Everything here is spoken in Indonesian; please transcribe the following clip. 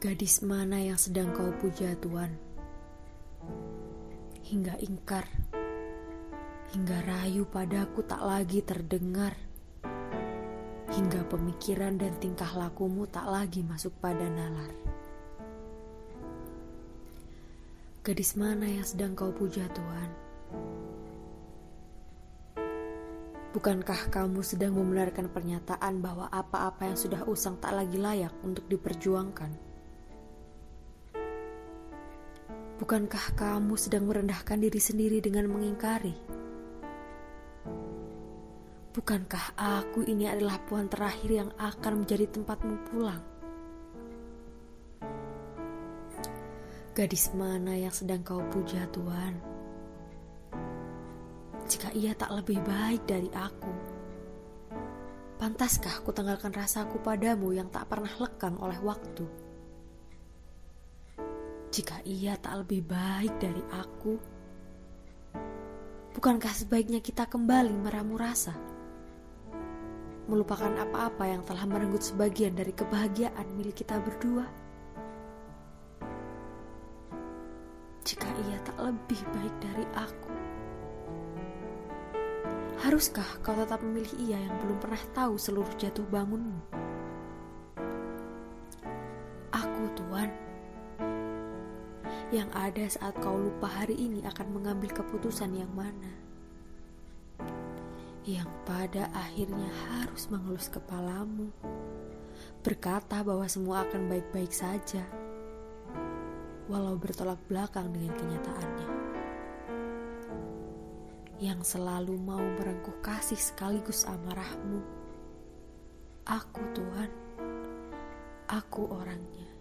Gadis mana yang sedang kau puja Tuhan? Hingga ingkar, hingga rayu padaku tak lagi terdengar, hingga pemikiran dan tingkah lakumu tak lagi masuk pada nalar. Gadis mana yang sedang kau puja Tuhan? Bukankah kamu sedang membenarkan pernyataan bahwa apa-apa yang sudah usang tak lagi layak untuk diperjuangkan? Bukankah kamu sedang merendahkan diri sendiri dengan mengingkari? Bukankah aku ini adalah puan terakhir yang akan menjadi tempatmu pulang? Gadis mana yang sedang kau puja Tuhan? Jika ia tak lebih baik dari aku, pantaskah ku tanggalkan rasaku padamu yang tak pernah lekang oleh waktu? Jika ia tak lebih baik dari aku? Bukankah sebaiknya kita kembali meramu rasa? Melupakan apa-apa yang telah merenggut sebagian dari kebahagiaan milik kita berdua? Jika ia tak lebih baik dari aku, haruskah kau tetap memilih ia yang belum pernah tahu seluruh jatuh bangunmu? Aku, Tuhan, yang ada saat kau lupa hari ini akan mengambil keputusan yang mana. Yang pada akhirnya harus mengelus kepalamu, berkata bahwa semua akan baik-baik saja, walau bertolak belakang dengan kenyataannya. Yang selalu mau merengkuh kasih sekaligus amarahmu. Aku Tuhan, aku orangnya.